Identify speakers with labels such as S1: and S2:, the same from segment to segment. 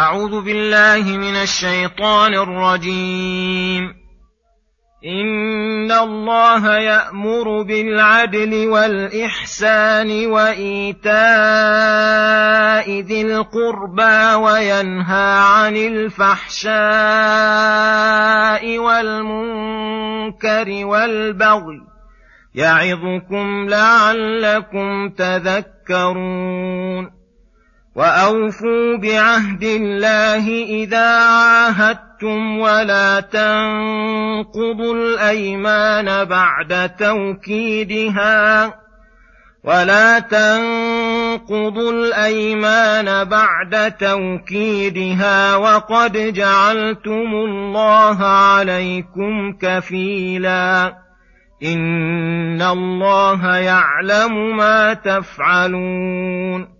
S1: أعوذ بالله من الشيطان الرجيم. إن الله يأمر بالعدل والإحسان وإيتاء ذي القربى وينهى عن الفحشاء والمنكر والبغي يعظكم لعلكم تذكرون. واوفوا بعهد الله اذا عاهدتم ولا تنقضوا الايمان بعد توكيدها ولا تنقضوا الايمان بعد توكيدها وقد جعلتم الله عليكم كفيلا ان الله يعلم ما تفعلون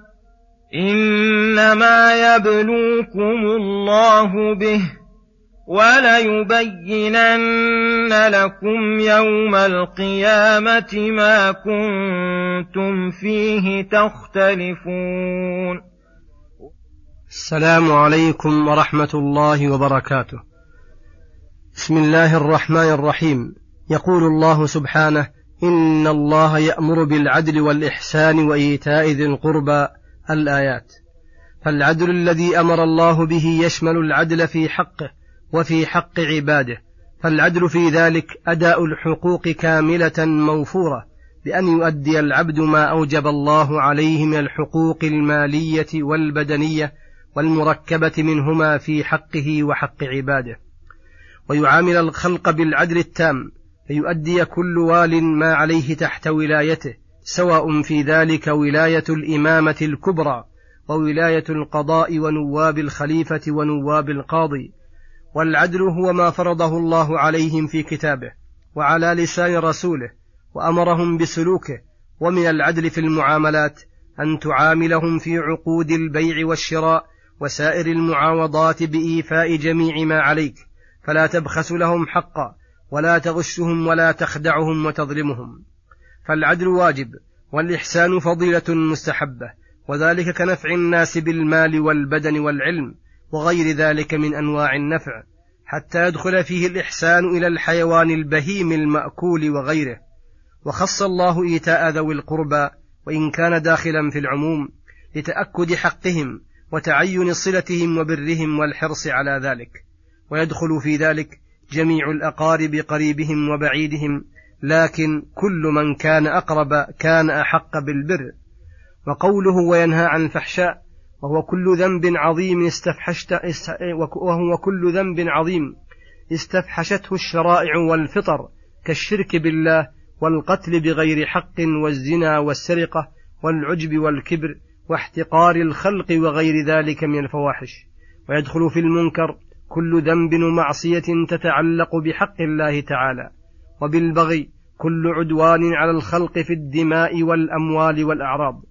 S1: إنما يبلوكم الله به وليبينن لكم يوم القيامة ما كنتم فيه تختلفون.
S2: السلام عليكم ورحمة الله وبركاته. بسم الله الرحمن الرحيم. يقول الله سبحانه إن الله يأمر بالعدل والإحسان وإيتاء ذي القربى الآيات. فالعدل الذي أمر الله به يشمل العدل في حقه وفي حق عباده. فالعدل في ذلك أداء الحقوق كاملة موفورة بأن يؤدي العبد ما أوجب الله عليه من الحقوق المالية والبدنية والمركبة منهما في حقه وحق عباده. ويعامل الخلق بالعدل التام فيؤدي كل وال ما عليه تحت ولايته سواء في ذلك ولاية الإمامة الكبرى وولاية القضاء ونواب الخليفة ونواب القاضي والعدل هو ما فرضه الله عليهم في كتابه وعلى لسان رسوله وأمرهم بسلوكه ومن العدل في المعاملات أن تعاملهم في عقود البيع والشراء وسائر المعاوضات بإيفاء جميع ما عليك فلا تبخس لهم حقا ولا تغشهم ولا تخدعهم وتظلمهم. فالعدل واجب والإحسان فضيلة مستحبة وذلك كنفع الناس بالمال والبدن والعلم وغير ذلك من أنواع النفع حتى يدخل فيه الإحسان إلى الحيوان البهيم المأكول وغيره. وخص الله إيتاء ذوي القربى وإن كان داخلا في العموم لتأكد حقهم وتعين صلتهم وبرهم والحرص على ذلك. ويدخل في ذلك جميع الأقارب قريبهم وبعيدهم لكن كل من كان أقرب كان أحق بالبر. وقوله وينهى عن الفحشاء وهو كل ذنب عظيم استفحشت وهو كل ذنب عظيم استفحشته الشرائع والفطر كالشرك بالله والقتل بغير حق والزنا والسرقة والعجب والكبر واحتقار الخلق وغير ذلك من الفواحش. ويدخل في المنكر كل ذنب ومعصية تتعلق بحق الله تعالى. وبالبغي كل عدوان على الخلق في الدماء والأموال والأعراض.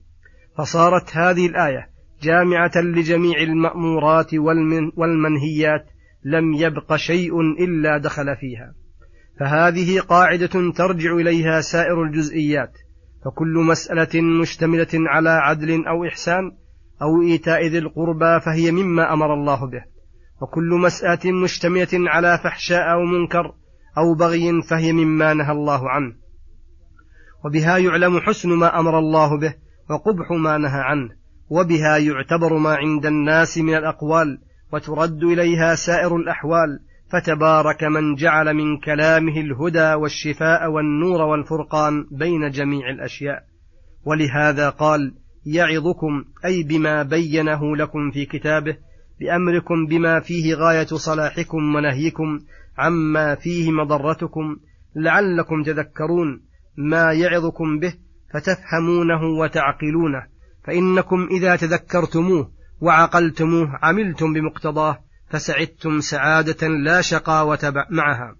S2: فصارت هذه الآية جامعة لجميع المأمورات والمنهيات لم يبق شيء إلا دخل فيها. فهذه قاعدة ترجع إليها سائر الجزئيات. فكل مسألة مشتملة على عدل أو إحسان أو إيتاء ذي القربى فهي مما أمر الله به. وكل مسألة مشتملة على فحشاء أو منكر أو بغي فهي مما نهى الله عنه. وبها يعلم حسن ما أمر الله به وقبح ما نهى عنه. وبها يعتبر ما عند الناس من الأقوال وترد إليها سائر الأحوال. فتبارك من جعل من كلامه الهدى والشفاء والنور والفرقان بين جميع الأشياء. ولهذا قال يعظكم أي بما بينه لكم في كتابه بأمركم بما فيه غاية صلاحكم ونهيكم عما فيه مضرتكم لعلكم تذكرون ما يعظكم به فتفهمونه وتعقلونه. فإنكم إذا تذكرتموه وعقلتموه عملتم بمقتضاه فسعدتم سعادة لا شقاوة معها.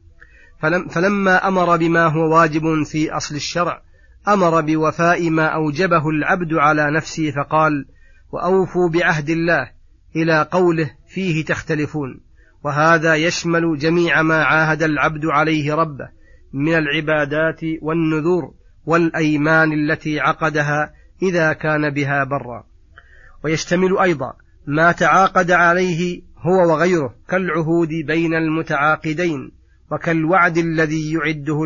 S2: فلم فلما أمر بما هو واجب في أصل الشرع أمر بوفاء ما أوجبه العبد على نفسه فقال وأوفوا بعهد الله إلى قوله فيه تختلفون وهذا يشمل جميع ما عاهد العبد عليه ربه من العبادات والنذور والأيمان التي عقدها إذا كان بها برا. ويشتمل أيضا ما تعاقد عليه هو وغيره كالعهود بين المتعاقدين وكالوعد الذي يعده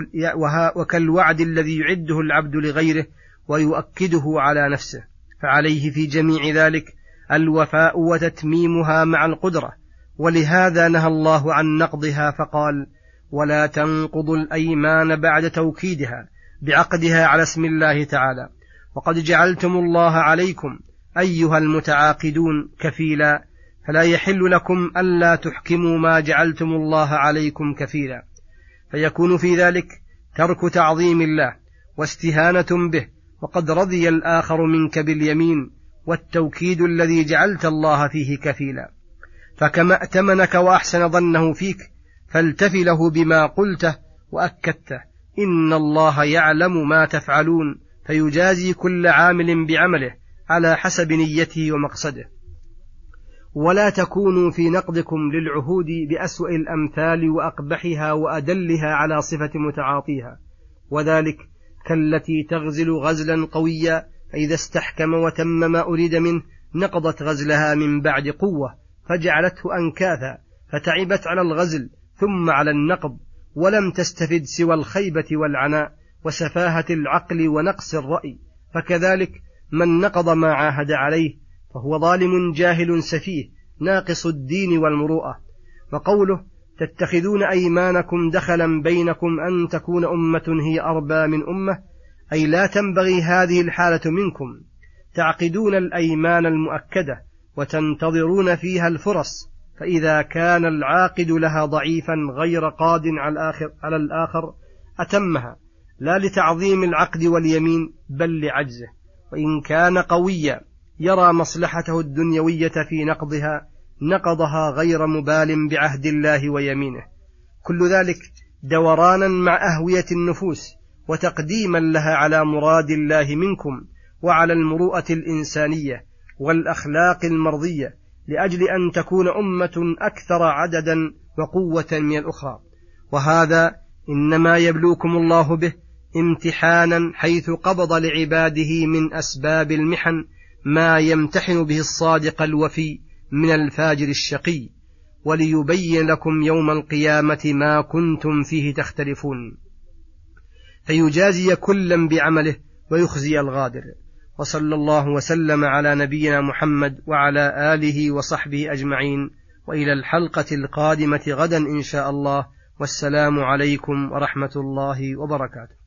S2: وكالوعد الذي يعده العبد لغيره ويؤكده على نفسه فعليه في جميع ذلك الوفاء وتتميمها مع القدرة ولهذا نهى الله عن نقضها فقال ولا تنقضوا الأيمان بعد توكيدها بعقدها على اسم الله تعالى. وقد جعلتم الله عليكم أيها المتعاقدون كفيلا. فلا يحل لكم ألا تحكموا ما جعلتم الله عليكم كفيلا. فيكون في ذلك ترك تعظيم الله واستهانة به وقد رضي الآخر منك باليمين. والتوكيد الذي جعلت الله فيه كفيلا. فكما ائتمنك وأحسن ظنه فيك فالتف له بما قلته وأكدته. إن الله يعلم ما تفعلون فيجازي كل عامل بعمله على حسب نيته ومقصده. ولا تكونوا في نقضكم للعهود بأسوأ الأمثال وأقبحها وأدلها على صفة متعاطيها. وذلك كالتي تغزل غزلا قويا فإذا استحكم وتم ما أريد منه نقضت غزلها من بعد قوة فجعلته أنكاثا فتعبت على الغزل ثم على النقض ولم تستفد سوى الخيبة والعناء وسفاهة العقل ونقص الرأي. فكذلك من نقض ما عاهد عليه فهو ظالم جاهل سفيه ناقص الدين والمروءة. وقوله تتخذون أيمانكم دخلا بينكم أن تكون أمة هي أربى من أمة أي لا تنبغي هذه الحالة منكم. تعقدون الأيمان المؤكدة وتنتظرون فيها الفرص فإذا كان العاقد لها ضعيفا غير قاد على الآخر, على الآخر أتمها. لا لتعظيم العقد واليمين بل لعجزه. وإن كان قويا يرى مصلحته الدنيوية في نقضها نقضها غير مبال بعهد الله ويمينه. كل ذلك دورانا مع أهوية النفوس وتقديما لها على مراد الله منكم وعلى المروءة الإنسانية والأخلاق المرضية لأجل أن تكون أمة أكثر عددا وقوة من الأخرى. وهذا إنما يبلوكم الله به امتحانا حيث قبض لعباده من أسباب المحن ما يمتحن به الصادق الوفي من الفاجر الشقي. وليبين لكم يوم القيامة ما كنتم فيه تختلفون. فيجازي كلا بعمله ويخزي الغادر. وصلى الله وسلم على نبينا محمد وعلى آله وصحبه أجمعين. وإلى الحلقة القادمة غدا إن شاء الله. والسلام عليكم ورحمة الله وبركاته.